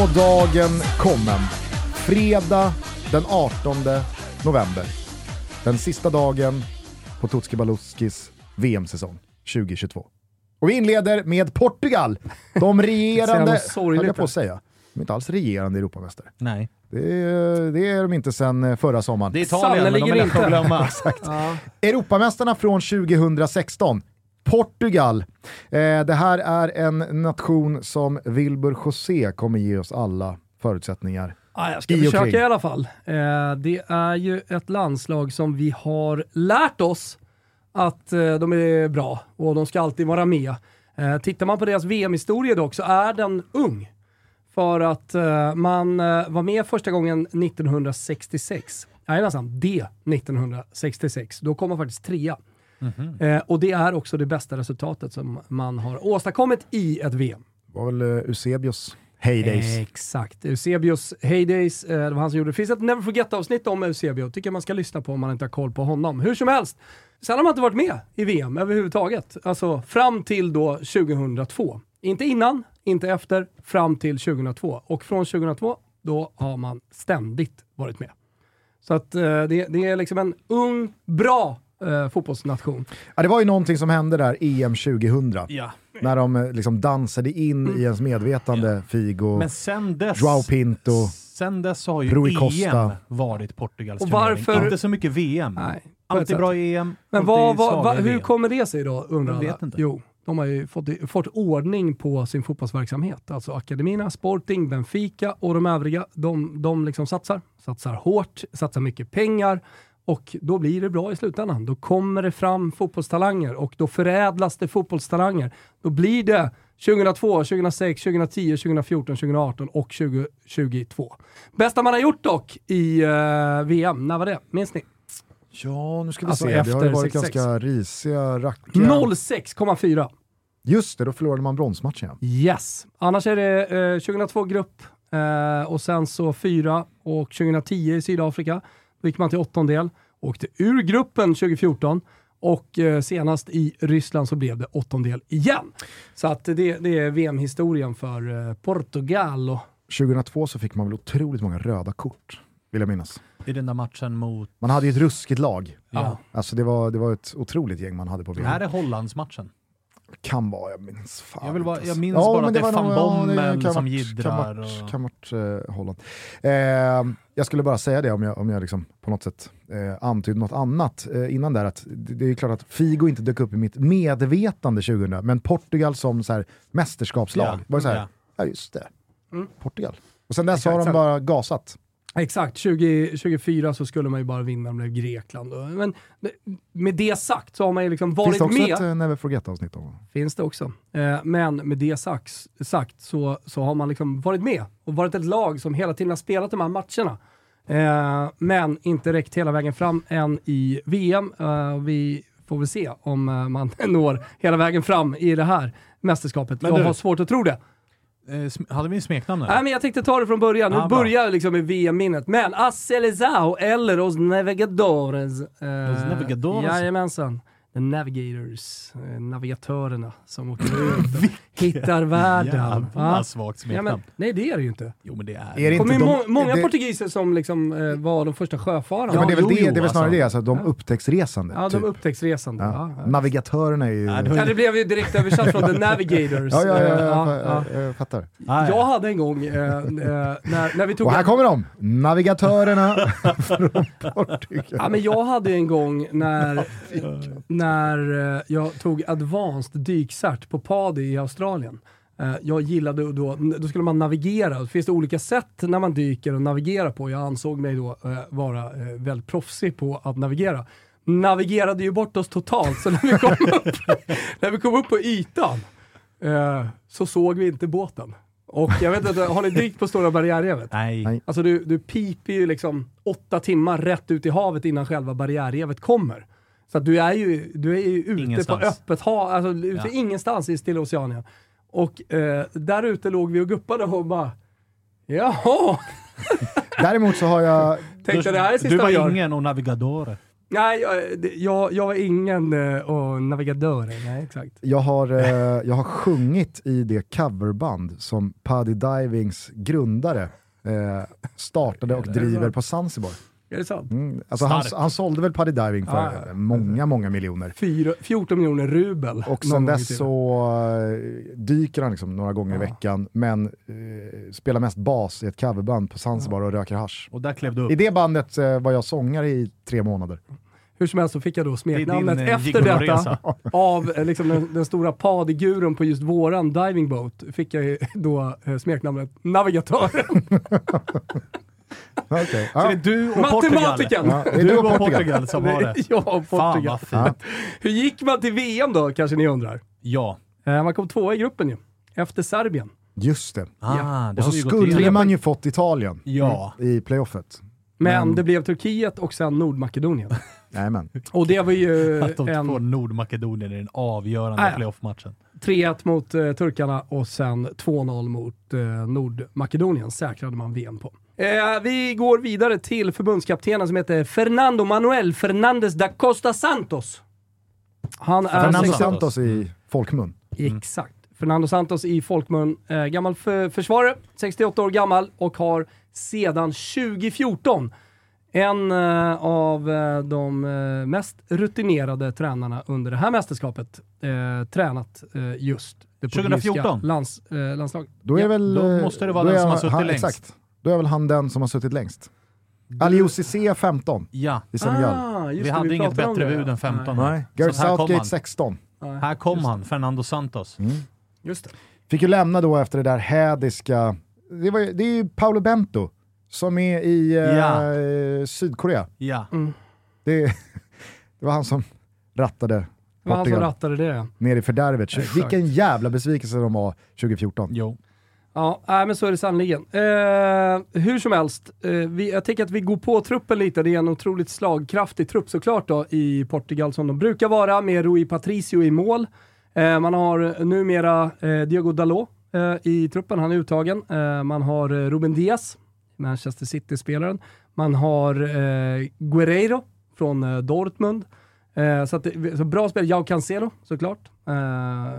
då dagen kommen. Fredag den 18 november. Den sista dagen på Tutski Baluskis VM-säsong 2022. Och vi inleder med Portugal. De regerande, höll jag på att säga. De är inte alls regerande Europamästare. Nej. Det är, det är de inte sedan förra sommaren. Det är Italien, men de är lätt att glömma. Exakt. Ja. Europamästarna från 2016. Portugal. Eh, det här är en nation som Wilbur José kommer ge oss alla förutsättningar Ja, jag ska I försöka i alla fall. Eh, det är ju ett landslag som vi har lärt oss att eh, de är bra och de ska alltid vara med. Eh, tittar man på deras VM-historia dock så är den ung. För att man var med första gången 1966. Jajamensan, det 1966. Då kom man faktiskt trea. Mm -hmm. och det är också det bästa resultatet som man har åstadkommit i ett VM. Det var väl Eusebios Heydays. Exakt. Eusebios Heydays, eh, det var han som gjorde det. finns ett Never Forget-avsnitt om Eusebio, tycker man ska lyssna på om man inte har koll på honom. Hur som helst, sen har man inte varit med i VM överhuvudtaget. Alltså fram till då 2002. Inte innan, inte efter, fram till 2002. Och från 2002, då har man ständigt varit med. Så att eh, det, det är liksom en ung, bra eh, fotbollsnation. Ja, det var ju någonting som hände där EM 2000. Ja. När de eh, liksom dansade in mm. i ens medvetande, ja. Figo, Men sen dess, Joao Pinto, sen dess har ju Rui Costa. EM varit Portugals och varför, Inte så mycket VM. Nej, alltid bra EM, Men vad, vad, vad, hur kommer det sig då, undrar alla? vet inte. Jo, de har ju fått, fått ordning på sin fotbollsverksamhet. Alltså akademierna, Sporting, Benfica och de övriga, de, de liksom satsar. Satsar hårt, satsar mycket pengar och då blir det bra i slutändan. Då kommer det fram fotbollstalanger och då förädlas det fotbollstalanger. Då blir det 2002, 2006, 2010, 2014, 2018 och 2022. Bästa man har gjort dock i uh, VM, när var det? Minns ni? Ja, nu ska vi alltså se. Det har varit 66. ganska risiga rackar. 06,4. Just det, då förlorade man bronsmatchen. Yes. Annars är det eh, 2002 grupp eh, och sen så 4 och 2010 i Sydafrika. Då gick man till åttondel, åkte ur gruppen 2014 och eh, senast i Ryssland så blev det åttondel igen. Så att det, det är VM-historien för eh, Portugal. 2002 så fick man väl otroligt många röda kort, vill jag minnas. I den där matchen mot... Man hade ju ett ruskigt lag. Ja. Alltså det var, det var ett otroligt gäng man hade på VM. Det här är Hollandsmatchen. Kan vara, jag minns fan Jag, bara, jag minns ja, bara att det är van Bommen ja, som jiddrar. Kan varit, eh, Holland. Eh, jag skulle bara säga det om jag, om jag liksom på något sätt eh, antydde något annat eh, innan där. Att det, det, är klart att Figo inte dök upp i mitt medvetande 2000, men Portugal som så här, mästerskapslag. Ja, var så här, ja. ja just det, mm. Portugal. Och sen dess har de bara gasat. Exakt, 2024 så skulle man ju bara vinna med Grekland. Men med det sagt så har man ju liksom varit med. Finns det också med. ett uh, Never Forget-avsnitt? Finns det också. Eh, men med det sagt, sagt så, så har man liksom varit med och varit ett lag som hela tiden har spelat de här matcherna. Eh, men inte räckt hela vägen fram än i VM. Eh, vi får väl se om eh, man når hela vägen fram i det här mästerskapet. Men Jag du, har svårt att tro det. Eh, hade vi en smeknamn? Nej, men jag tänkte ta det från början. Nu ah, börjar liksom med VM-minnet. Men Acelezao eller Os Navegadores. Eh, Os Navegadores? Jajamensan. The Navigators, eh, navigatörerna som åker ut och hittar världen. Jävla svagt smeknamn. Ja, nej det är det ju inte. Jo men det är, är det. kommer de, må många det... portugiser som liksom, eh, var de första sjöfararna. Ja, men det är väl, det, det är väl snarare alltså. det, alltså, de upptäcktsresande. Ja, typ. de upptäcktsdsresande. Ja. Ja. Navigatörerna är ju... Ja, det blev ju direkt översatt från The Navigators. Ja, ja, ja, ja, ja, jag fattar. Jag hade en gång, eh, eh, när, när vi tog... Och här kommer de! Navigatörerna från Portugal. Ja, men jag hade en gång när, när jag tog advanced dykcert på PADI i Australien. Eh, jag gillade då, då skulle man navigera. Det finns det olika sätt när man dyker och navigera på. Jag ansåg mig då eh, vara eh, väldigt proffsig på att navigera. Navigerade ju bort oss totalt, så när vi kom upp, när vi kom upp på ytan så såg vi inte båten. Och jag vet inte, har ni dykt på Stora barriärrevet? Nej. Alltså du, du piper ju liksom åtta timmar rätt ut i havet innan själva barriärrevet kommer. Så att du är ju, du är ju ute ingenstans. på öppet hav, alltså ute ja. ingenstans i Stilla Oceanien. Och eh, där ute låg vi och guppade och bara, jaha! Däremot så har jag... Tänkte, det här är sista du var ingen och navigador. Nej, jag, jag, jag var ingen uh, navigatör. Nej, exakt. Jag har, uh, jag har sjungit i det coverband som Paddy Divings grundare uh, startade och driver på Zanzibar. Är det sant? Mm, alltså han, han sålde väl Paddy Diving för ah, ja. många, många miljoner. Fyra, 14 miljoner rubel. Och sen dess så uh, dyker han liksom några gånger ah. i veckan, men uh, spelar mest bas i ett coverband på Zanzibar ah. och röker hash. Och där klev du upp. I det bandet uh, var jag sångare i tre månader. Hur som helst så fick jag då smeknamnet din, efter detta av liksom, den, den stora padiguren på just våran divingboat. Fick jag då smeknamnet Navigatören. Okay. Så det är du och Portugal? Ja, du och Portugal som har det? Jag och Portugal. Fan vad fint. Hur gick man till VM då, kanske ni undrar? Ja. Eh, man kom tvåa i gruppen ju, efter Serbien. Just det. Ah, ja. det och så skulle man ju fått Italien ja. i playoffet. Men, Men det blev Turkiet och sen Nordmakedonien. Jajamän. Och det var ju... Att de en... får Nordmakedonien i den avgörande äh, playoff-matchen. 3-1 mot uh, turkarna och sen 2-0 mot uh, Nordmakedonien säkrade man VM på. Eh, vi går vidare till förbundskaptenen som heter Fernando Manuel Fernandez da Costa Santos. Han är Fernando Santos i folkmun. Mm. Exakt. Fernando Santos i folkmun. Eh, gammal försvarare, 68 år gammal och har sedan 2014 en uh, av uh, de uh, mest rutinerade tränarna under det här mästerskapet tränat just det 2014? Lands, landslaget. Då, är ja, väl, då måste det vara den som har suttit han, längst. Exakt. Då är väl han den som har suttit längst. Ali Cissé 15 ja. i Senegal. Ah, vi hade vi inget bättre bud än 15. Nej. Gareth Southgate 16. Nej. Här kom han, Fernando Santos. Mm. Just det. Fick ju lämna då efter det där hädiska, det, var, det är ju Paolo Bento som är i ja. eh, Sydkorea. Ja. Mm. Det, det, var han som rattade Portugal. Han som rattade det. Ner i fördärvet. Vilken jävla besvikelse de var 2014. Jo. Ja, äh, men så är det sannerligen. Eh, hur som helst, eh, vi, jag tänker att vi går på truppen lite. Det är en otroligt slagkraftig trupp såklart då, i Portugal som de brukar vara, med Rui Patricio i mål. Eh, man har numera eh, Diogo Dalot eh, i truppen, han är uttagen. Eh, man har Ruben Diaz, Manchester City-spelaren. Man har Guerreiro från Dortmund. så, att så bra spel, Jao Cancelo såklart.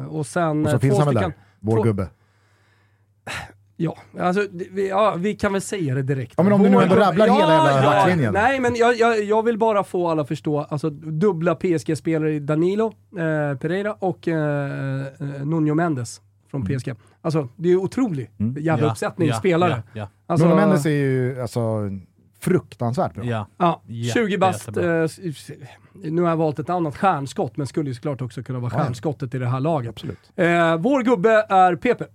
och sen... Och så finns han väl där, vår gubbe. Ja, alltså, vi, ja, vi kan väl säga det direkt. Ja, men om du nu ändå rabblar ja, hela jävla ja, backlinjen. Nej, men jag, jag, jag, vill bara få alla att förstå, alltså dubbla PSG-spelare i Danilo eh, Pereira och eh, eh, Nuno Mendes från mm. PSG. Alltså, det är ju otrolig mm. jävla ja, uppsättning ja, spelare. Ja, ja. Alltså, Nuno Mendes är ju alltså, fruktansvärt bra. Ja, ja 20 bast. Eh, nu har jag valt ett annat stjärnskott, men skulle ju såklart också kunna vara stjärnskottet i det här laget. Absolut. Eh, vår gubbe är Pepe.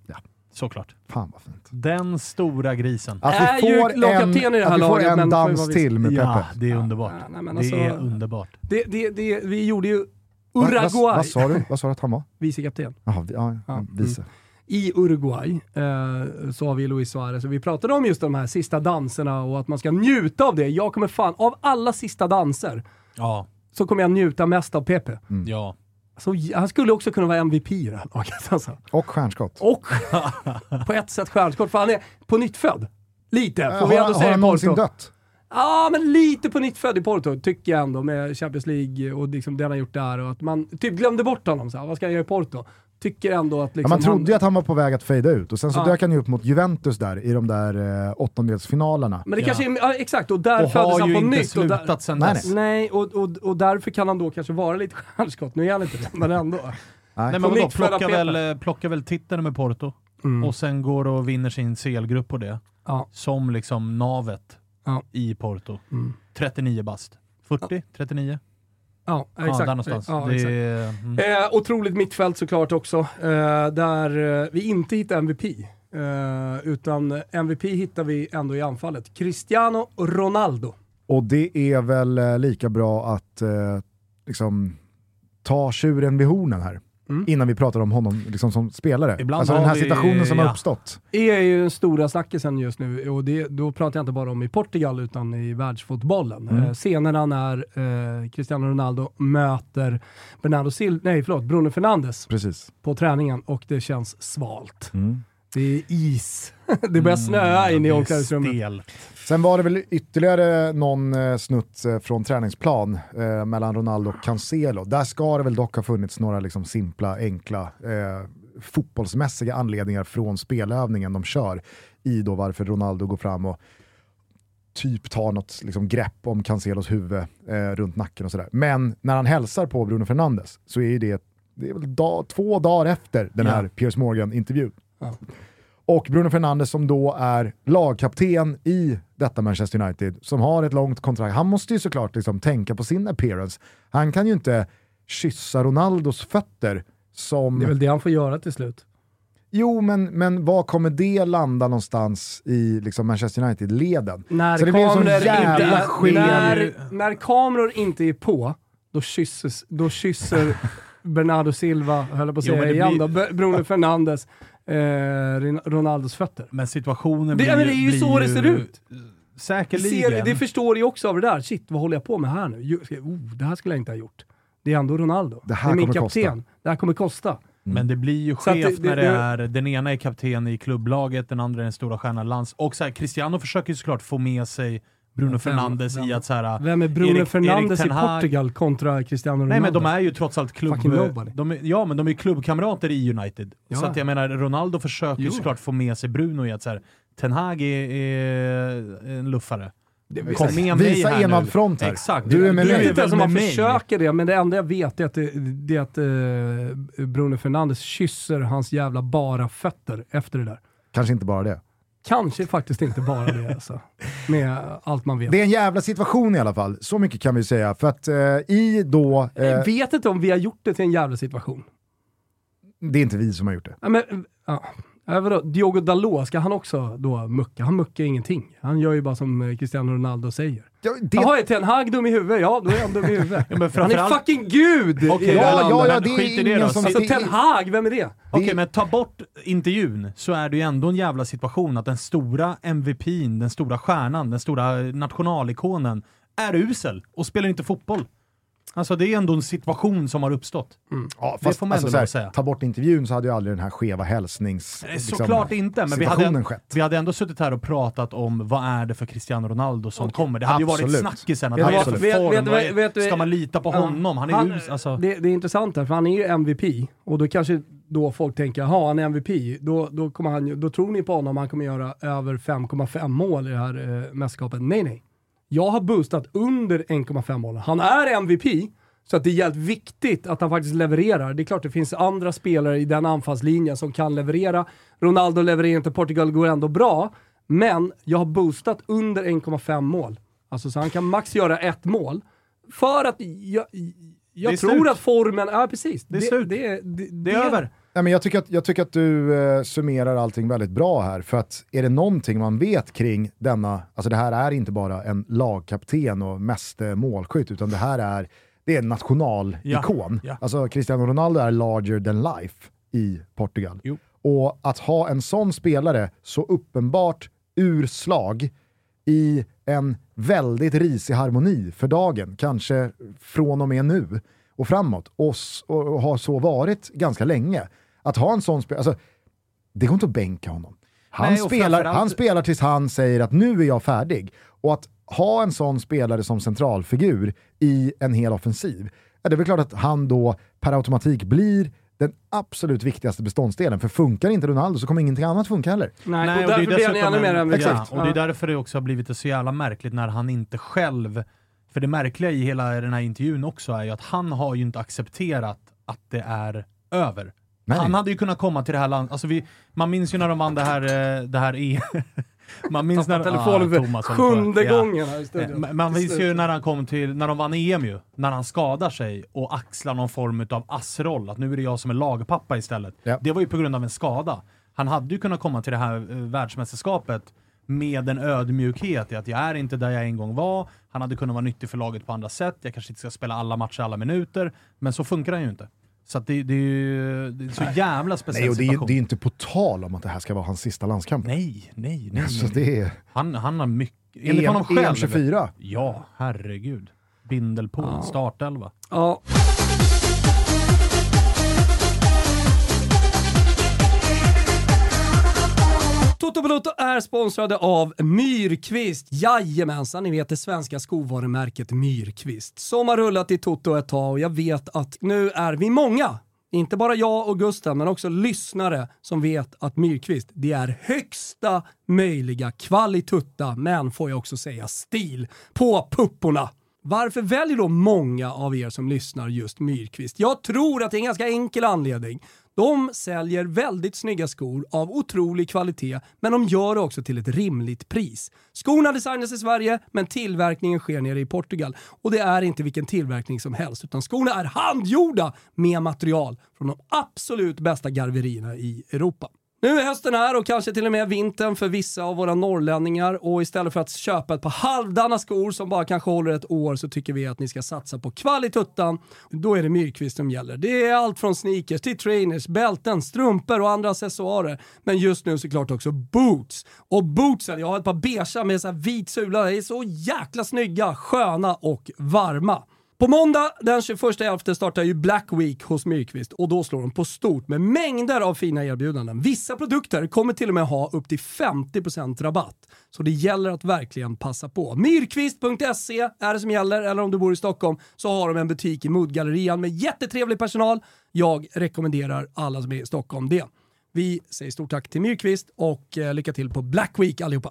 Såklart. Fan vad fint. Den stora grisen. Att vi får en, i det här att vi får laget, en dans till med Pepe. Ja, det är underbart. Ja, nej, alltså, det är underbart. Det, det, det, vi gjorde ju Uruguay. Va, vad, vad sa du? Vad sa du att han var? Vicekapten. Jaha, ja, ja, vice. Mm. I Uruguay eh, så har vi Luis Suarez och vi pratade om just de här sista danserna och att man ska njuta av det. Jag kommer fan, av alla sista danser, ja. så kommer jag njuta mest av Pepe. Mm. Ja. Alltså, han skulle också kunna vara MVP i det här laget. Alltså. Och stjärnskott. Och på ett sätt stjärnskott, för han är på nytt född. Lite, får äh, vi ändå säga Har han någonsin dött? Ja, men lite på nytt född i Porto, tycker jag ändå, med Champions League och liksom det han har gjort där. Och att man typ glömde bort honom. Så här, vad ska han göra i Porto? Tycker ändå att... Liksom ja, man trodde han... ju att han var på väg att fejda ut och sen så ja. dök han ju upp mot Juventus där i de där eh, åttondelsfinalerna. Men det ja. kanske är, ja, exakt, och där och föddes han på nytt. Och slutat sen nej, dess. Nej, och, och, och därför kan han då kanske vara lite stjärnskott. Nu är han inte det, men ändå. Nej, nej men vadå, plocka väl, eh, plocka väl titeln med Porto mm. och sen går och vinner sin CL-grupp på det. Ja. Som liksom navet i Porto. Mm. 39 bast. 40? 39? Ja, exakt. Ja, där någonstans. Ja, exakt. Är, mm. eh, otroligt mittfält såklart också, eh, där eh, vi inte hittar MVP. Eh, utan MVP hittar vi ändå i anfallet. Cristiano Ronaldo. Och det är väl eh, lika bra att eh, liksom, ta tjuren vid hornen här. Mm. innan vi pratar om honom liksom som spelare. Ibland alltså den här vi, situationen som ja. har uppstått. Det är ju den stora snackisen just nu och det, då pratar jag inte bara om i Portugal utan i världsfotbollen. Mm. Eh, scenerna när eh, Cristiano Ronaldo möter Bernardo Sil nej, förlåt, Bruno Fernandes Precis. på träningen och det känns svalt. Mm. Det är is. det börjar snöa mm, in i omklädningsrummet. Sen var det väl ytterligare någon eh, snutt eh, från träningsplan eh, mellan Ronaldo och Cancelo. Där ska det väl dock ha funnits några liksom simpla, enkla eh, fotbollsmässiga anledningar från spelövningen de kör i då varför Ronaldo går fram och typ tar något liksom, grepp om Cancelos huvud eh, runt nacken och sådär. Men när han hälsar på Bruno Fernandes så är det, det är väl dag, två dagar efter den här ja. Piers Morgan-intervjun. Ja. Och Bruno Fernandes som då är lagkapten i detta Manchester United, som har ett långt kontrakt. Han måste ju såklart liksom tänka på sin appearance. Han kan ju inte kyssa Ronaldos fötter som... Det är väl det han får göra till slut. Jo, men, men var kommer det landa någonstans i liksom Manchester United-leden? När, inte, när, när kameror inte är på, då, kysses, då kysser Bernardo Silva, höll på att säga igen blir... då, Bruno Fernandes, eh, Ronaldos fötter. Men situationen det, blir, men det är ju så det ser ut. Säkerligen. Ser, det förstår jag också av det där. Shit, vad håller jag på med här nu? Oh, det här skulle jag inte ha gjort. Det är ändå Ronaldo. Det här det är min kapten. Kosta. Det här kommer kosta. Mm. Men det blir ju skevt när det, är, den ena är kapten i klubblaget, den andra är den stora stjärnan lands. Och så här, Cristiano försöker ju såklart få med sig Bruno Fernandes vem, i att så här, Vem är Bruno Erik, Fernandes Erik i Portugal kontra Cristiano Ronaldo? Nej men de är ju trots allt klubb... De är, ja men de är klubbkamrater i United. Ja. Så att jag menar, Ronaldo försöker ju såklart få med sig Bruno i att så här, Ten Hag är, är en luffare. Det, Kom med visa enad front här. Exakt. Du är med mig. Det är inte ens om man försöker det, men det enda jag vet är att, det, det är att uh, Bruno Fernandes kysser hans jävla bara fötter efter det där. Kanske inte bara det. Kanske faktiskt inte bara det alltså. Med allt man vet. Det är en jävla situation i alla fall, så mycket kan vi säga. För att uh, i då... Uh, jag vet inte om vi har gjort det till en jävla situation. Det är inte vi som har gjort det. Ja, men, Äh, vadå? Diogo Dalot, ska han också då mucka? Han muckar ingenting. Han gör ju bara som eh, Cristiano Ronaldo säger. Ja, det... Jaha, är Ten Hag dum i huvudet? Ja, då är han dum i huvudet. ja, han är fucking gud okay, i ja, ja, ja, det är ingen det som... Alltså Ten Hag, vem är det? Okej, okay, men ta bort intervjun så är det ju ändå en jävla situation att den stora MVPn, den stora stjärnan, den stora nationalikonen är usel och spelar inte fotboll. Alltså det är ändå en situation som har uppstått. Mm. Ja, fast, det får man alltså, ändå säga. Ta bort intervjun så hade ju aldrig den här skeva hälsnings... Liksom, såklart inte, men vi hade, skett. vi hade ändå suttit här och pratat om vad är det för Cristiano Ronaldo som okay. kommer. Det hade Absolut. ju varit snackisen. Att vet, vet, form, vet, vet, vet, ska man lita på honom? Han är han, us, alltså. det, det är intressant här, för han är ju MVP och då kanske då folk tänker, jaha han är MVP, då, då, kommer han, då tror ni på honom, han kommer göra över 5,5 mål i det här eh, mästerskapet. Nej, nej. Jag har boostat under 1,5 mål. Han är MVP, så att det är jävligt viktigt att han faktiskt levererar. Det är klart det finns andra spelare i den anfallslinjen som kan leverera. Ronaldo levererar inte, Portugal går ändå bra. Men jag har boostat under 1,5 mål. Alltså så han kan max göra ett mål. För att jag, jag tror slut. att formen, ja precis. Det är slut. Det, det, det, det är över. Nej, men jag, tycker att, jag tycker att du eh, summerar allting väldigt bra här, för att är det någonting man vet kring denna, alltså det här är inte bara en lagkapten och mest målskytt, utan det här är, det är en nationalikon. Ja, ja. Alltså Cristiano Ronaldo är larger than life i Portugal. Jo. Och att ha en sån spelare så uppenbart ur slag i en väldigt risig harmoni för dagen, kanske från och med nu och framåt, och, och, och har så varit ganska länge att ha en sån spelare, alltså, det går inte att bänka honom. Han, Nej, spelar, han spelar tills han säger att nu är jag färdig. Och att ha en sån spelare som centralfigur i en hel offensiv, ja, det är väl klart att han då per automatik blir den absolut viktigaste beståndsdelen. För funkar inte Ronaldo så kommer ingenting annat funka heller. Nej, Nej och, och blir han ännu mer än ja, Och det är därför det också har blivit så jävla märkligt när han inte själv... För det märkliga i hela den här intervjun också är ju att han har ju inte accepterat att det är över. Nej. Han hade ju kunnat komma till det här landet, alltså man minns ju när de vann det här, eh, det här E... man minns när... telefonen för ah, sjunde ja. gången här i studion. Man, man minns ju när han kom till, när de vann EM ju, när han skadar sig och axlar någon form av assroll, att nu är det jag som är lagpappa istället. Ja. Det var ju på grund av en skada. Han hade ju kunnat komma till det här eh, världsmästerskapet med en ödmjukhet i att jag är inte där jag en gång var, han hade kunnat vara nyttig för laget på andra sätt, jag kanske inte ska spela alla matcher alla minuter, men så funkar han ju inte. Så det, det, är det är så jävla speciell nej, och det är, situation. det är inte på tal om att det här ska vara hans sista landskamp. Nej, nej, nej. Alltså det är... han, han har mycket... Enligt EM, honom själv. EM24? Ja, herregud. Bindelpool, ja. startelva. Ja. Toto Balotto är sponsrade av Myrkvist. Jajamensan, ni vet det svenska skovarumärket Myrkvist. Som har rullat i Toto ett tag och jag vet att nu är vi många inte bara jag och Gustav, men också lyssnare som vet att Myrkvist, det är högsta möjliga kvalitutta, men får jag också säga stil, på pupporna. Varför väljer då många av er som lyssnar just Myrkvist? Jag tror att det är en ganska enkel anledning. De säljer väldigt snygga skor av otrolig kvalitet, men de gör det också till ett rimligt pris. Skorna designas i Sverige, men tillverkningen sker nere i Portugal. Och det är inte vilken tillverkning som helst, utan skorna är handgjorda med material från de absolut bästa garverierna i Europa. Nu är hösten här och kanske till och med vintern för vissa av våra norrlänningar och istället för att köpa ett par halvdana skor som bara kanske håller ett år så tycker vi att ni ska satsa på kvalituttan. Då är det Myrkvist som gäller. Det är allt från sneakers till trainers, bälten, strumpor och andra accessoarer. Men just nu såklart också boots. Och bootsen, jag har ett par beiga med så vit sula, de är så jäkla snygga, sköna och varma. På måndag den 21.11 startar ju Black Week hos Myrkvist och då slår de på stort med mängder av fina erbjudanden. Vissa produkter kommer till och med ha upp till 50% rabatt. Så det gäller att verkligen passa på. Myrkvist.se är det som gäller, eller om du bor i Stockholm så har de en butik i Moodgallerian med jättetrevlig personal. Jag rekommenderar alla som är i Stockholm det. Vi säger stort tack till Myrkvist och eh, lycka till på Black Week allihopa!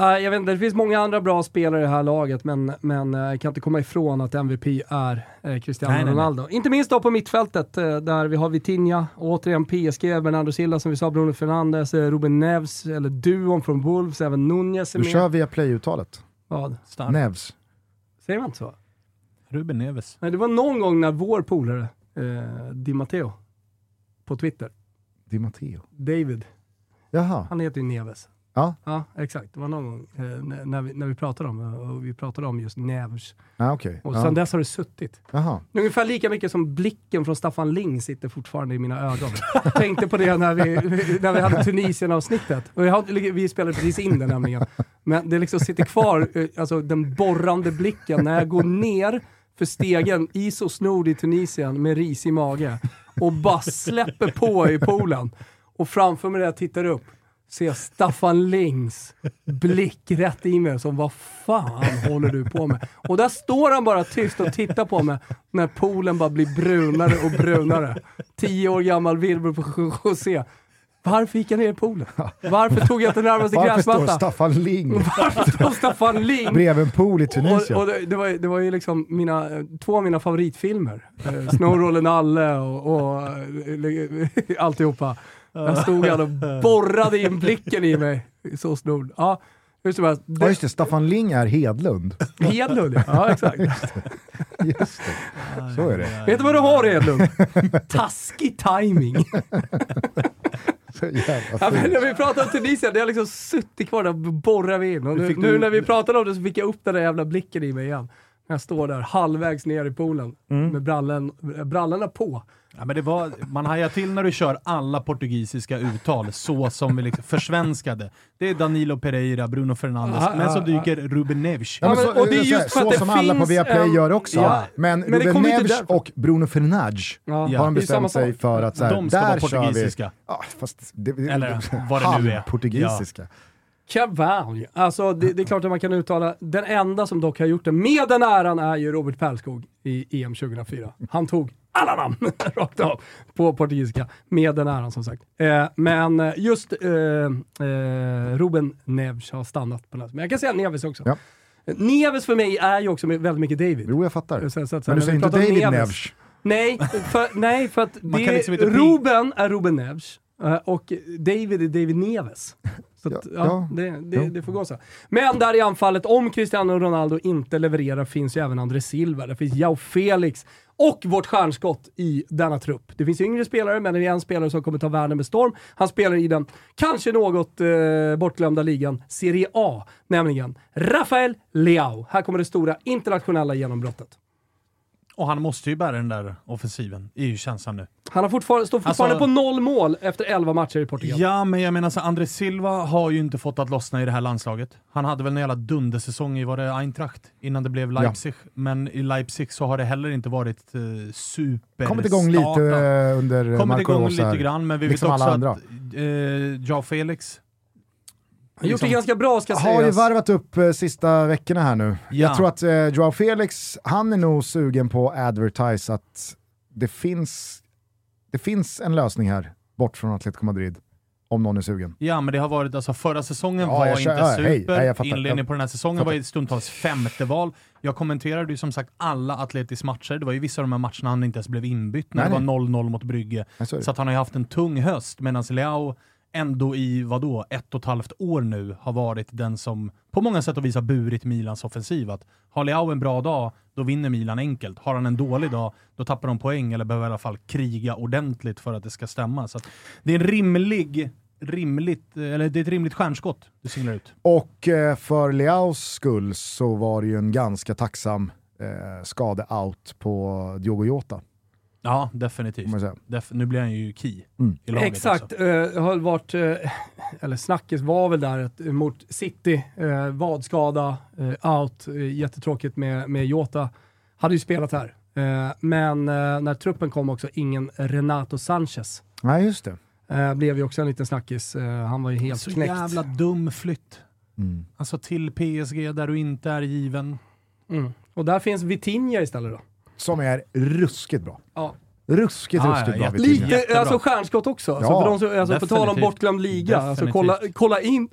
jag vet inte, det finns många andra bra spelare i det här laget, men, men jag eh, kan inte komma ifrån att MVP är eh, Cristiano nej, Ronaldo. Nej, nej. Inte minst då på mittfältet, eh, där vi har Vitinha, återigen PSG, Bernardo Silva som vi sa, Bruno Fernandes, Ruben Neves, eller duon från Wolves, även Nunez är med. Du kör via play-uttalet. Vad? Stark. Neves. Säger man inte så? Ruben Neves. Nej, det var någon gång när vår polare, eh, Di Matteo, på Twitter. Di Matteo? David. Jaha. Han heter ju Neves. Ja. ja, exakt. Det var någon gång eh, när, vi, när vi pratade om och vi pratade om just Nevs. Ah, okay. Och sen dess har det suttit. Jaha. Ungefär lika mycket som blicken från Staffan Ling sitter fortfarande i mina ögon. Jag tänkte på det när vi, när vi hade Tunisien-avsnittet. Vi, vi spelade precis in det nämligen. Men det liksom sitter kvar, eh, alltså den borrande blicken när jag går ner för stegen i så snord i Tunisien med ris i mage och bara släpper på i poolen. Och framför mig när jag tittar upp ser Staffan Lings blick rätt i mig som vad fan håller du på med? Och där står han bara tyst och tittar på mig när poolen bara blir brunare och brunare. Tio år gammal Wilbur på José. Varför gick jag ner i poolen? Varför tog jag inte närmaste gräsmattan? Varför står Staffan Ling? Varför står Staffan Ling? Bredvid en pool i Tunisien. Och, och det, det, var, det var ju liksom mina, två av mina favoritfilmer. Eh, Snowrollen Nalle och, och eh, alltihopa. Jag stod här och borrade in blicken i mig. Så snord. Ja, hur som helst. Ja just det, Staffan Ling är Hedlund. Hedlund ja, ja exakt. Just det. Just det. Så är det. Vet du vad du har Hedlund? Taskig timing. Ja, när vi pratade om Tunisien, det har liksom suttit kvar där och borrar vi in. Och nu, nu när vi pratade om det så fick jag upp den där jävla blicken i mig igen. Jag står där halvvägs ner i poolen mm. med brallen, brallorna på. Ja, men det var, man hajar till när du kör alla portugisiska uttal så som vi liksom försvenskade. Det är Danilo Pereira, Bruno Fernandes, ah, men så dyker Ruben Neves. Ja, så, och det är just så, så som alla på Viaplay en, gör också. Ja, men, men Ruben Neves och Bruno Fernandes ja, har de bestämt sig för att så här, de ska där vara portugisiska. Vi, ah, fast det, Eller vad det nu är. portugisiska. Ja. Cavalli. Alltså det, det, är klart att man kan uttala, den enda som dock har gjort det med den äran är ju Robert Pärlskog i EM 2004. Han tog alla namn rakt av på portugisiska med den äran som sagt. Eh, men eh, just eh, eh, Ruben Neves har stannat på den. Men jag kan säga Neves också. Ja. Neves för mig är ju också väldigt mycket David. Jo, jag fattar. Så, så, så, men du säger inte David Neves? Neves. Nej, för, nej, för att det, liksom Ruben är Ruben Neves och David är David Neves. Så att, ja, ja, det, det, det, får gå så. Men där i anfallet, om Cristiano Ronaldo inte levererar, finns ju även André Silva, det finns Jao Felix och vårt stjärnskott i denna trupp. Det finns yngre spelare, men det är en spelare som kommer ta världen med storm. Han spelar i den kanske något eh, bortglömda ligan Serie A, nämligen Rafael Leao. Här kommer det stora internationella genombrottet. Och han måste ju bära den där offensiven, är ju känslan nu. Han har fortfarande, står fortfarande alltså, på noll mål efter 11 matcher i Portugal. Ja, men jag menar så André Silva har ju inte fått att lossna i det här landslaget. Han hade väl en jävla dundersäsong i, var det Eintracht, innan det blev Leipzig. Ja. Men i Leipzig så har det heller inte varit uh, super Kommit igång lite uh, under Kommit Marco igång lite grann, men vi liksom vet också att uh, Jao Felix han har gjort det liksom- ganska bra ska sägas. Har ju varvat upp eh, sista veckorna här nu. Ja. Jag tror att eh, Joao Felix, han är nog sugen på advertise att det finns, det finns en lösning här, bort från Atletico Madrid. Om någon är sugen. Ja, men det har varit, alltså förra säsongen ja, var inte kör, super, hej, hej, inledningen på den här säsongen fattar. var ju stundtals femte val. Jag kommenterade ju som sagt alla Atletis matcher, det var ju vissa av de här matcherna han inte ens blev inbytt när nej, det var 0-0 mot Brygge. Nej, så, så att han har ju haft en tung höst, medan Leao ändå i vadå, ett och ett halvt år nu har varit den som på många sätt och vis har burit Milans offensiv. Att har Leao en bra dag, då vinner Milan enkelt. Har han en dålig dag, då tappar de poäng eller behöver i alla fall kriga ordentligt för att det ska stämma. Så det är en rimlig rimligt, eller det är ett rimligt stjärnskott du singlar ut. Och eh, för Leaos skull så var det ju en ganska tacksam eh, skade-out på Diogo Jota. Ja, definitivt. Def nu blir han ju key mm. i laget Exakt. Uh, har varit, uh, eller snacket var väl där att, mot City, uh, vadskada, uh, out, uh, jättetråkigt med, med Jota. Hade ju spelat här. men när truppen kom också, ingen Renato Sanchez. Nej, just det. blev ju också en liten snackis. han var ju helt Så knäckt. Så jävla dum flytt. Mm. Alltså till PSG där du inte är given. Mm. Och där finns Vitinha istället då som är ruskigt bra. Ja. Ruskigt, ah, ruskigt ja, bra. Lite, alltså stjärnskott också. Ja, så för de alltså, på tal om bortglömd liga, alltså, kolla, kolla in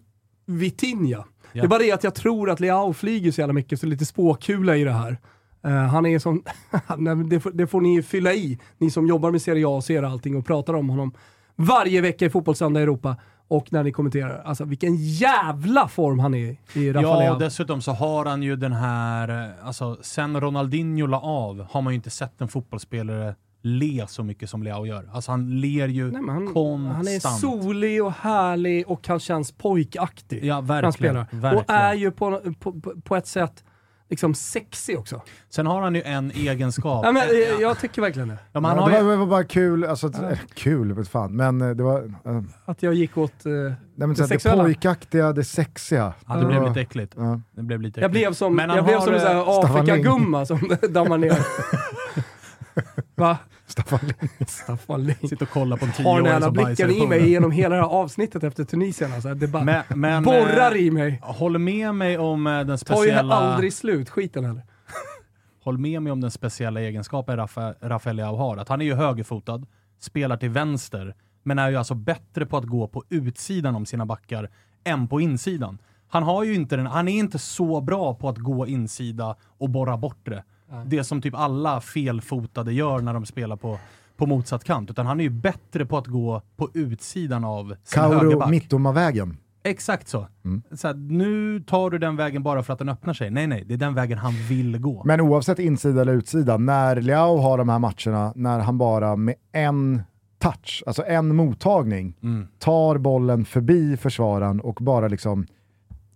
Vitinha. Ja. Det är bara det att jag tror att Leao flyger så jävla mycket, så lite spåkula i det här. Uh, han är som, det, får, det får ni fylla i, ni som jobbar med Serie A och ser allting och pratar om honom varje vecka i Fotbollssöndag Europa och när ni kommenterar. Alltså vilken jävla form han är i Rafael Ja, och dessutom så har han ju den här, alltså sen Ronaldinho la av har man ju inte sett en fotbollsspelare le så mycket som Leao gör. Alltså han ler ju Nej, han, konstant. Han är solig och härlig och han känns pojkaktig. Ja, verkligen. Han spelar. Verkligen. Och är ju på, på, på ett sätt liksom sexig också. Sen har han ju en egenskap. ja, men, jag, jag tycker verkligen det. Ja, ja, det, var, det var bara kul, alltså, ja. kul, vet fan, men eh, det var... Uh, att jag gick åt uh, Nej, men, det, det pojkaktiga, det sexiga. Ja, det, blev lite äckligt. Ja. Det blev lite äckligt. Jag blev som, men jag blev som en Afrika-gumma som dammar ner. Va? Staffan Ling. Staffan Ling. Sitter och kollar på en tioåring som bajsar Har blicken i mig genom hela det här avsnittet efter Tunisien. Alltså. Det bara men, men, borrar i mig. Håll med mig om eh, den speciella... Tar ju aldrig slut, skiten heller. Håll med mig om den speciella egenskapen Rafael Leao har. Att han är ju högerfotad, spelar till vänster, men är ju alltså bättre på att gå på utsidan om sina backar än på insidan. Han, har ju inte den, han är inte så bra på att gå insida och borra bort det det som typ alla felfotade gör när de spelar på, på motsatt kant. Utan han är ju bättre på att gå på utsidan av sin Kauro högerback. Mittoma-vägen. Exakt så. Mm. så här, nu tar du den vägen bara för att den öppnar sig. Nej, nej, det är den vägen han vill gå. Men oavsett insida eller utsida, när Leao har de här matcherna, när han bara med en touch, alltså en mottagning, mm. tar bollen förbi försvararen och bara liksom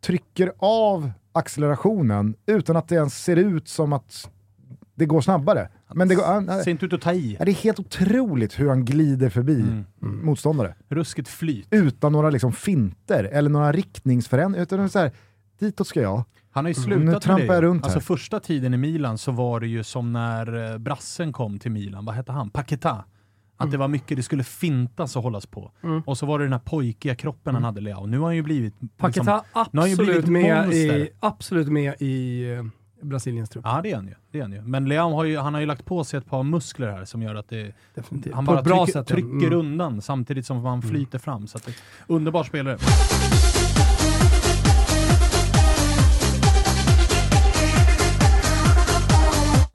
trycker av accelerationen utan att det ens ser ut som att det går snabbare. Men det går, äh, ser inte ut att ta i. Det är helt otroligt hur han glider förbi mm. Mm. motståndare. Ruskigt flyt. Utan några liksom finter eller några riktningsförändringar. Utan så här, ditåt ska jag. Han har ju slutat mm, nu trampar jag runt Alltså här. första tiden i Milan så var det ju som när eh, brassen kom till Milan, vad hette han? Paketa. Att mm. det var mycket det skulle fintas och hållas på. Mm. Och så var det den här pojkiga kroppen han mm. hade Leao. Nu har han ju blivit... Paketa liksom, absolut, med i, absolut med i uh, Brasiliens trupp. Ja det är han ju. Det är han ju. Men Leao har ju, han har ju lagt på sig ett par muskler här som gör att det, Definitivt. han bara trycker, sätt, trycker mm. undan samtidigt som han flyter fram. Så att det, underbar spelare.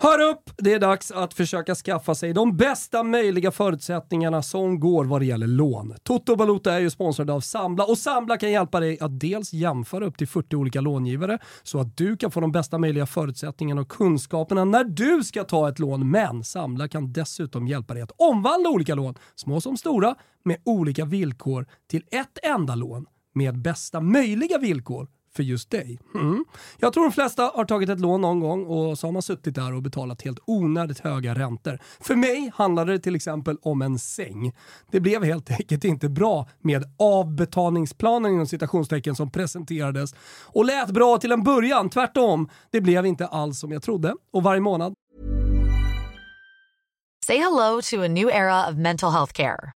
Hör upp! Det är dags att försöka skaffa sig de bästa möjliga förutsättningarna som går vad det gäller lån. Toto Valuta är ju sponsrad av Sambla och Sambla kan hjälpa dig att dels jämföra upp till 40 olika långivare så att du kan få de bästa möjliga förutsättningarna och kunskaperna när du ska ta ett lån. Men Sambla kan dessutom hjälpa dig att omvandla olika lån, små som stora, med olika villkor till ett enda lån med bästa möjliga villkor för just dig. Mm. Jag tror de flesta har tagit ett lån någon gång och så har man suttit där och betalat helt onödigt höga räntor. För mig handlade det till exempel om en säng. Det blev helt enkelt inte bra med avbetalningsplanen inom citationstecken som presenterades och lät bra till en början. Tvärtom, det blev inte alls som jag trodde och varje månad Say hello to a new era of mental health care.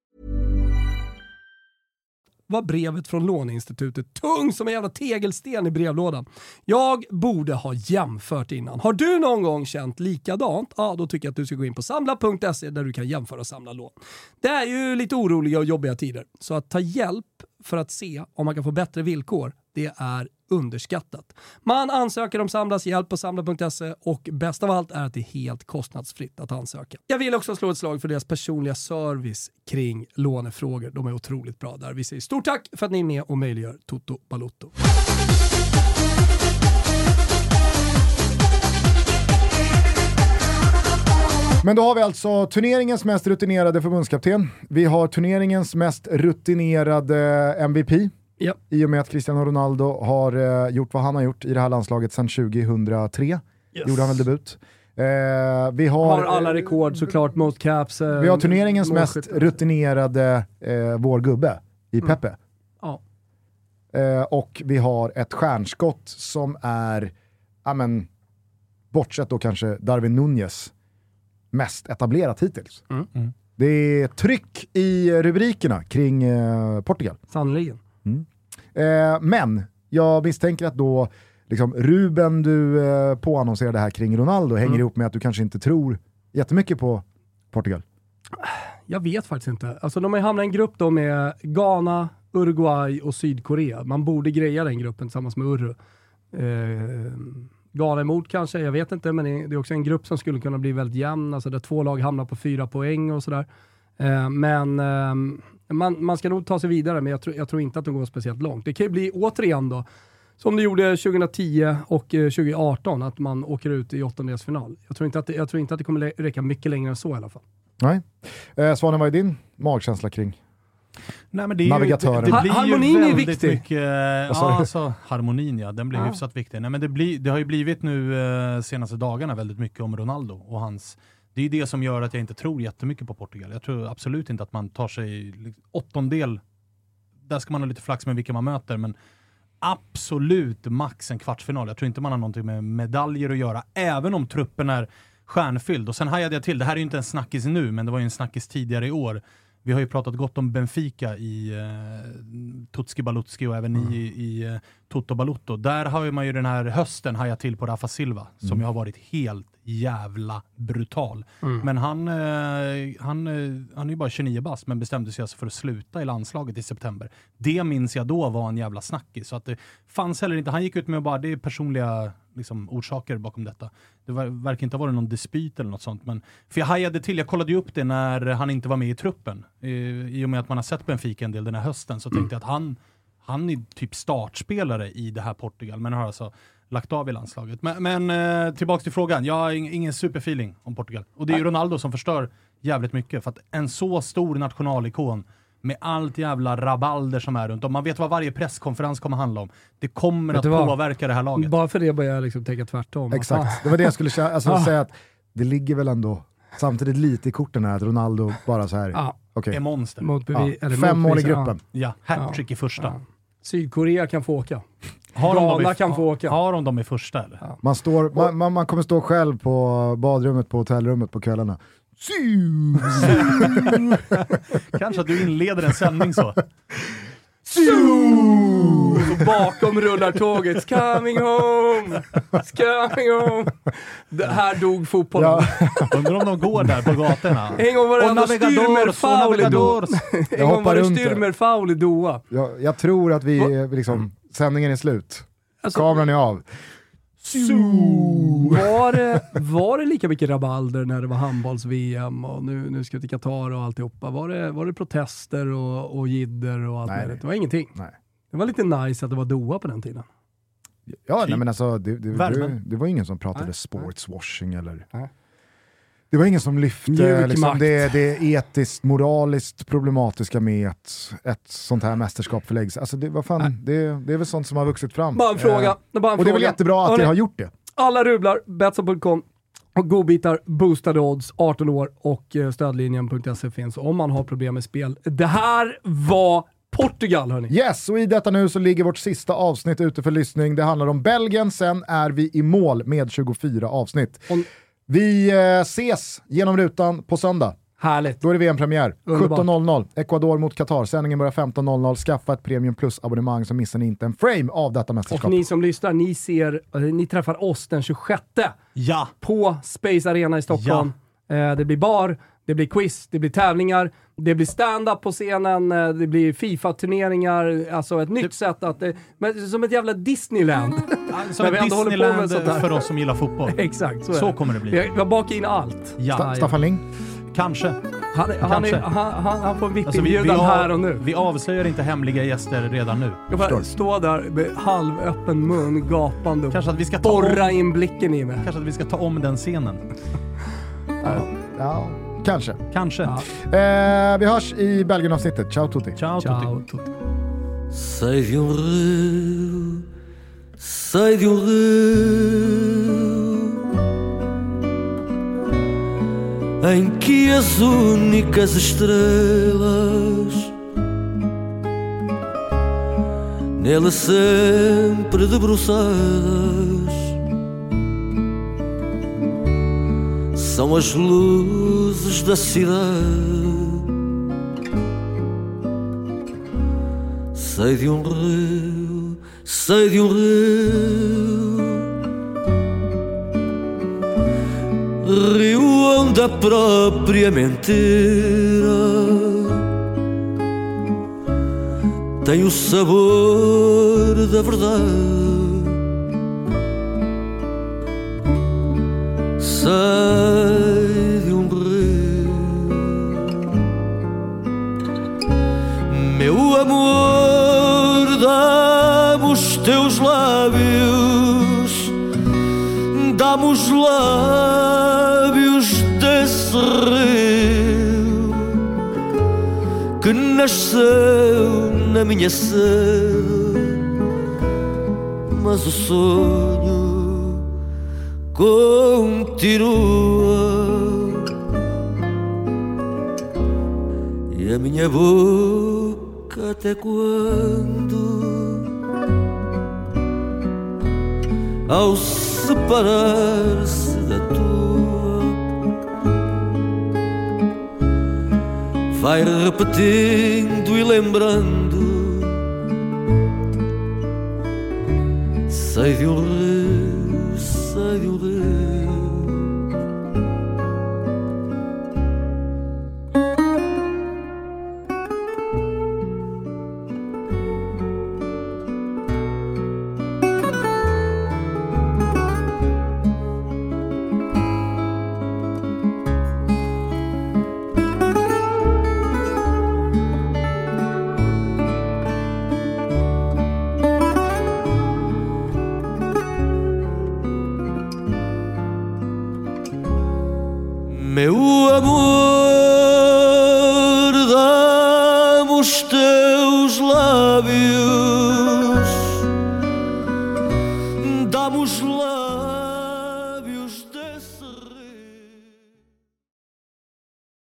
Var brevet från låneinstitutet tung som en jävla tegelsten i brevlådan. Jag borde ha jämfört innan. Har du någon gång känt likadant? Ja, då tycker jag att du ska gå in på samla.se där du kan jämföra och samla lån. Det är ju lite oroliga och jobbiga tider, så att ta hjälp för att se om man kan få bättre villkor, det är underskattat. Man ansöker om Samlas hjälp på samla.se och bäst av allt är att det är helt kostnadsfritt att ansöka. Jag vill också slå ett slag för deras personliga service kring lånefrågor. De är otroligt bra där. Vi säger stort tack för att ni är med och möjliggör Toto Balotto. Men då har vi alltså turneringens mest rutinerade förbundskapten. Vi har turneringens mest rutinerade MVP. Ja. I och med att Cristiano Ronaldo har uh, gjort vad han har gjort i det här landslaget sedan 2003. Yes. Gjorde han väl debut. Uh, vi har, har alla rekord såklart, most caps. Uh, vi har turneringens mest rutinerade vår gubbe i mm. Pepe. Ja. och vi har ett stjärnskott som är, ja men, bortsett då kanske Darwin Nunez, mest etablerat hittills. Mm. Mm. Det är tryck i rubrikerna kring eh, Portugal. Sannerligen. Mm. Eh, men jag misstänker att då liksom, Ruben du eh, påannonserade här kring Ronaldo hänger mm. ihop med att du kanske inte tror jättemycket på Portugal. Jag vet faktiskt inte. Alltså, de har hamnat i en grupp då med Ghana, Uruguay och Sydkorea. Man borde greja den gruppen tillsammans med Uru. Eh, Ghana emot kanske, jag vet inte, men det är också en grupp som skulle kunna bli väldigt jämn, alltså där två lag hamnar på fyra poäng och sådär. Eh, men eh, man, man ska nog ta sig vidare, men jag, tro, jag tror inte att de går speciellt långt. Det kan ju bli återigen då, som det gjorde 2010 och 2018, eh, att man åker ut i åttondelsfinal. Jag tror inte att det, jag tror inte att det kommer räcka mycket längre än så i alla fall. Nej. Eh, Svanen, vad är din magkänsla kring Nej, men det är Navigatören. Ju, det, det blir harmonin är viktig. Mycket, ja, alltså, harmonin ja, den blir ja. hyfsat viktig. Nej, men det, blir, det har ju blivit nu eh, senaste dagarna väldigt mycket om Ronaldo och hans det är det som gör att jag inte tror jättemycket på Portugal. Jag tror absolut inte att man tar sig liksom, åttondel. Där ska man ha lite flax med vilka man möter, men absolut max en kvartsfinal. Jag tror inte man har någonting med medaljer att göra, även om truppen är stjärnfylld. Och sen hajade jag till, det här är ju inte en snackis nu, men det var ju en snackis tidigare i år vi har ju pratat gott om Benfica i eh, Tutski Balutski och även mm. i, i eh, Toto Balutto. Där har man ju den här hösten hajat till på Rafa Silva, mm. som ju har varit helt jävla brutal. Mm. Men han, eh, han, eh, han är ju bara 29 bast, men bestämde sig alltså för att sluta i landslaget i september. Det minns jag då var en jävla snackis. Så att det fanns heller inte, han gick ut med bara, det är personliga liksom, orsaker bakom detta. Det var, verkar inte ha varit någon dispyt eller något sånt. Men, för jag hajade till, jag kollade ju upp det när han inte var med i truppen. I, i och med att man har sett Benfica en del den här hösten så tänkte jag att han, han är typ startspelare i det här Portugal, men har alltså lagt av i landslaget. Men, men eh, tillbaks till frågan, jag har ingen superfeeling om Portugal. Och det är ju Ronaldo som förstör jävligt mycket, för att en så stor nationalikon med allt jävla rabalder som är runt om. Man vet vad varje presskonferens kommer handla om. Det kommer att påverka det här laget. Bara för det börjar jag liksom tänka tvärtom. Exakt, det var det jag skulle alltså, ah. säga. att Det ligger väl ändå samtidigt lite i korten här att Ronaldo bara så här. Ah. Okay. är monster. Motbevi ja. Fem mål i gruppen. Ja, hattrick ja. i första. Ja. Sydkorea kan få åka. Har Ghana kan få åka. Har de dem i första eller? Ja. Man, står, man, man, man, kommer stå själv på badrummet på hotellrummet på kvällarna. Kanske att du inleder en sändning så. Och bakom rullar tåget. It's coming home! It's coming home! Det här dog fotbollen. Ja. Undrar om de går där på gatorna. En gång var det ändå styrmerfaul i Doha. En gång var det styrmerfaul i Doha. Jag, jag tror att vi, liksom, sändningen är slut. Alltså, Kameran är av. Var det, var det lika mycket rabalder när det var handbolls-VM och nu, nu ska vi till Qatar och alltihopa? Var det, var det protester och, och jidder och allt nej, möjligt? Det var ingenting. Nej. Det var lite nice att det var Doha på den tiden. Ja, nej, men alltså, det, det, det, det var ingen som pratade nej. sportswashing eller... Nej. Det var ingen som lyfte liksom, det, det etiskt, moraliskt problematiska med att ett sånt här mästerskap förläggs. Alltså det, vad fan, det, det är väl sånt som har vuxit fram. Bara en fråga. Eh, bara en och det är väl jättebra att det har gjort det. Alla rublar, Betsson.com och godbitar, boostade odds, 18 år och eh, stödlinjen.se finns om man har problem med spel. Det här var Portugal hörni. Yes, och i detta nu så ligger vårt sista avsnitt ute för lyssning. Det handlar om Belgien, sen är vi i mål med 24 avsnitt. Och vi eh, ses genom rutan på söndag. Härligt. Då är det VM-premiär. 17.00. Ecuador mot Qatar. Sändningen börjar 15.00. Skaffa ett Premium Plus-abonnemang så missar ni inte en frame av detta mästerskap. Och ni som lyssnar, ni, ser, eh, ni träffar oss den 26 ja. på Space Arena i Stockholm. Ja. Eh, det blir bar, det blir quiz, det blir tävlingar, det blir stand-up på scenen, eh, det blir Fifa-turneringar, alltså ett nytt det... sätt att... Eh, men, som ett jävla Disneyland. som ett Disneyland för oss som gillar fotboll. Exakt, så, så kommer det bli. Vi har bakat in allt. Ja, Sta Staffan Ling? Kanske. Han, han, Är, han, han, han får en VIP-inbjudan alltså, här och nu. Vi avslöjar inte hemliga gäster redan nu. Jag bara stå där med halvöppen mun, gapande Kanske att vi ska borra om, in blicken i mig. Kanske att vi ska ta om den scenen. ja. ja. Kanske. Kanske. Ja. Eh, vi hörs i Belgien-avsnittet. Ciao tutti. Ciao, Ciao tutti. Sei de um rio, sei de um rio em que as únicas estrelas nele sempre debruçadas são as luzes da cidade. Sei de um rio, sei de um rio, rio onde a própria mentira tem o sabor da verdade. Sei de um rio, meu amor, dá-me os teus lábios, dá-me os lábios desse rio que nasceu na minha sede, mas o sonho continua e a minha boca até quando ao separar-se da tua vai repetindo e lembrando. Sei de um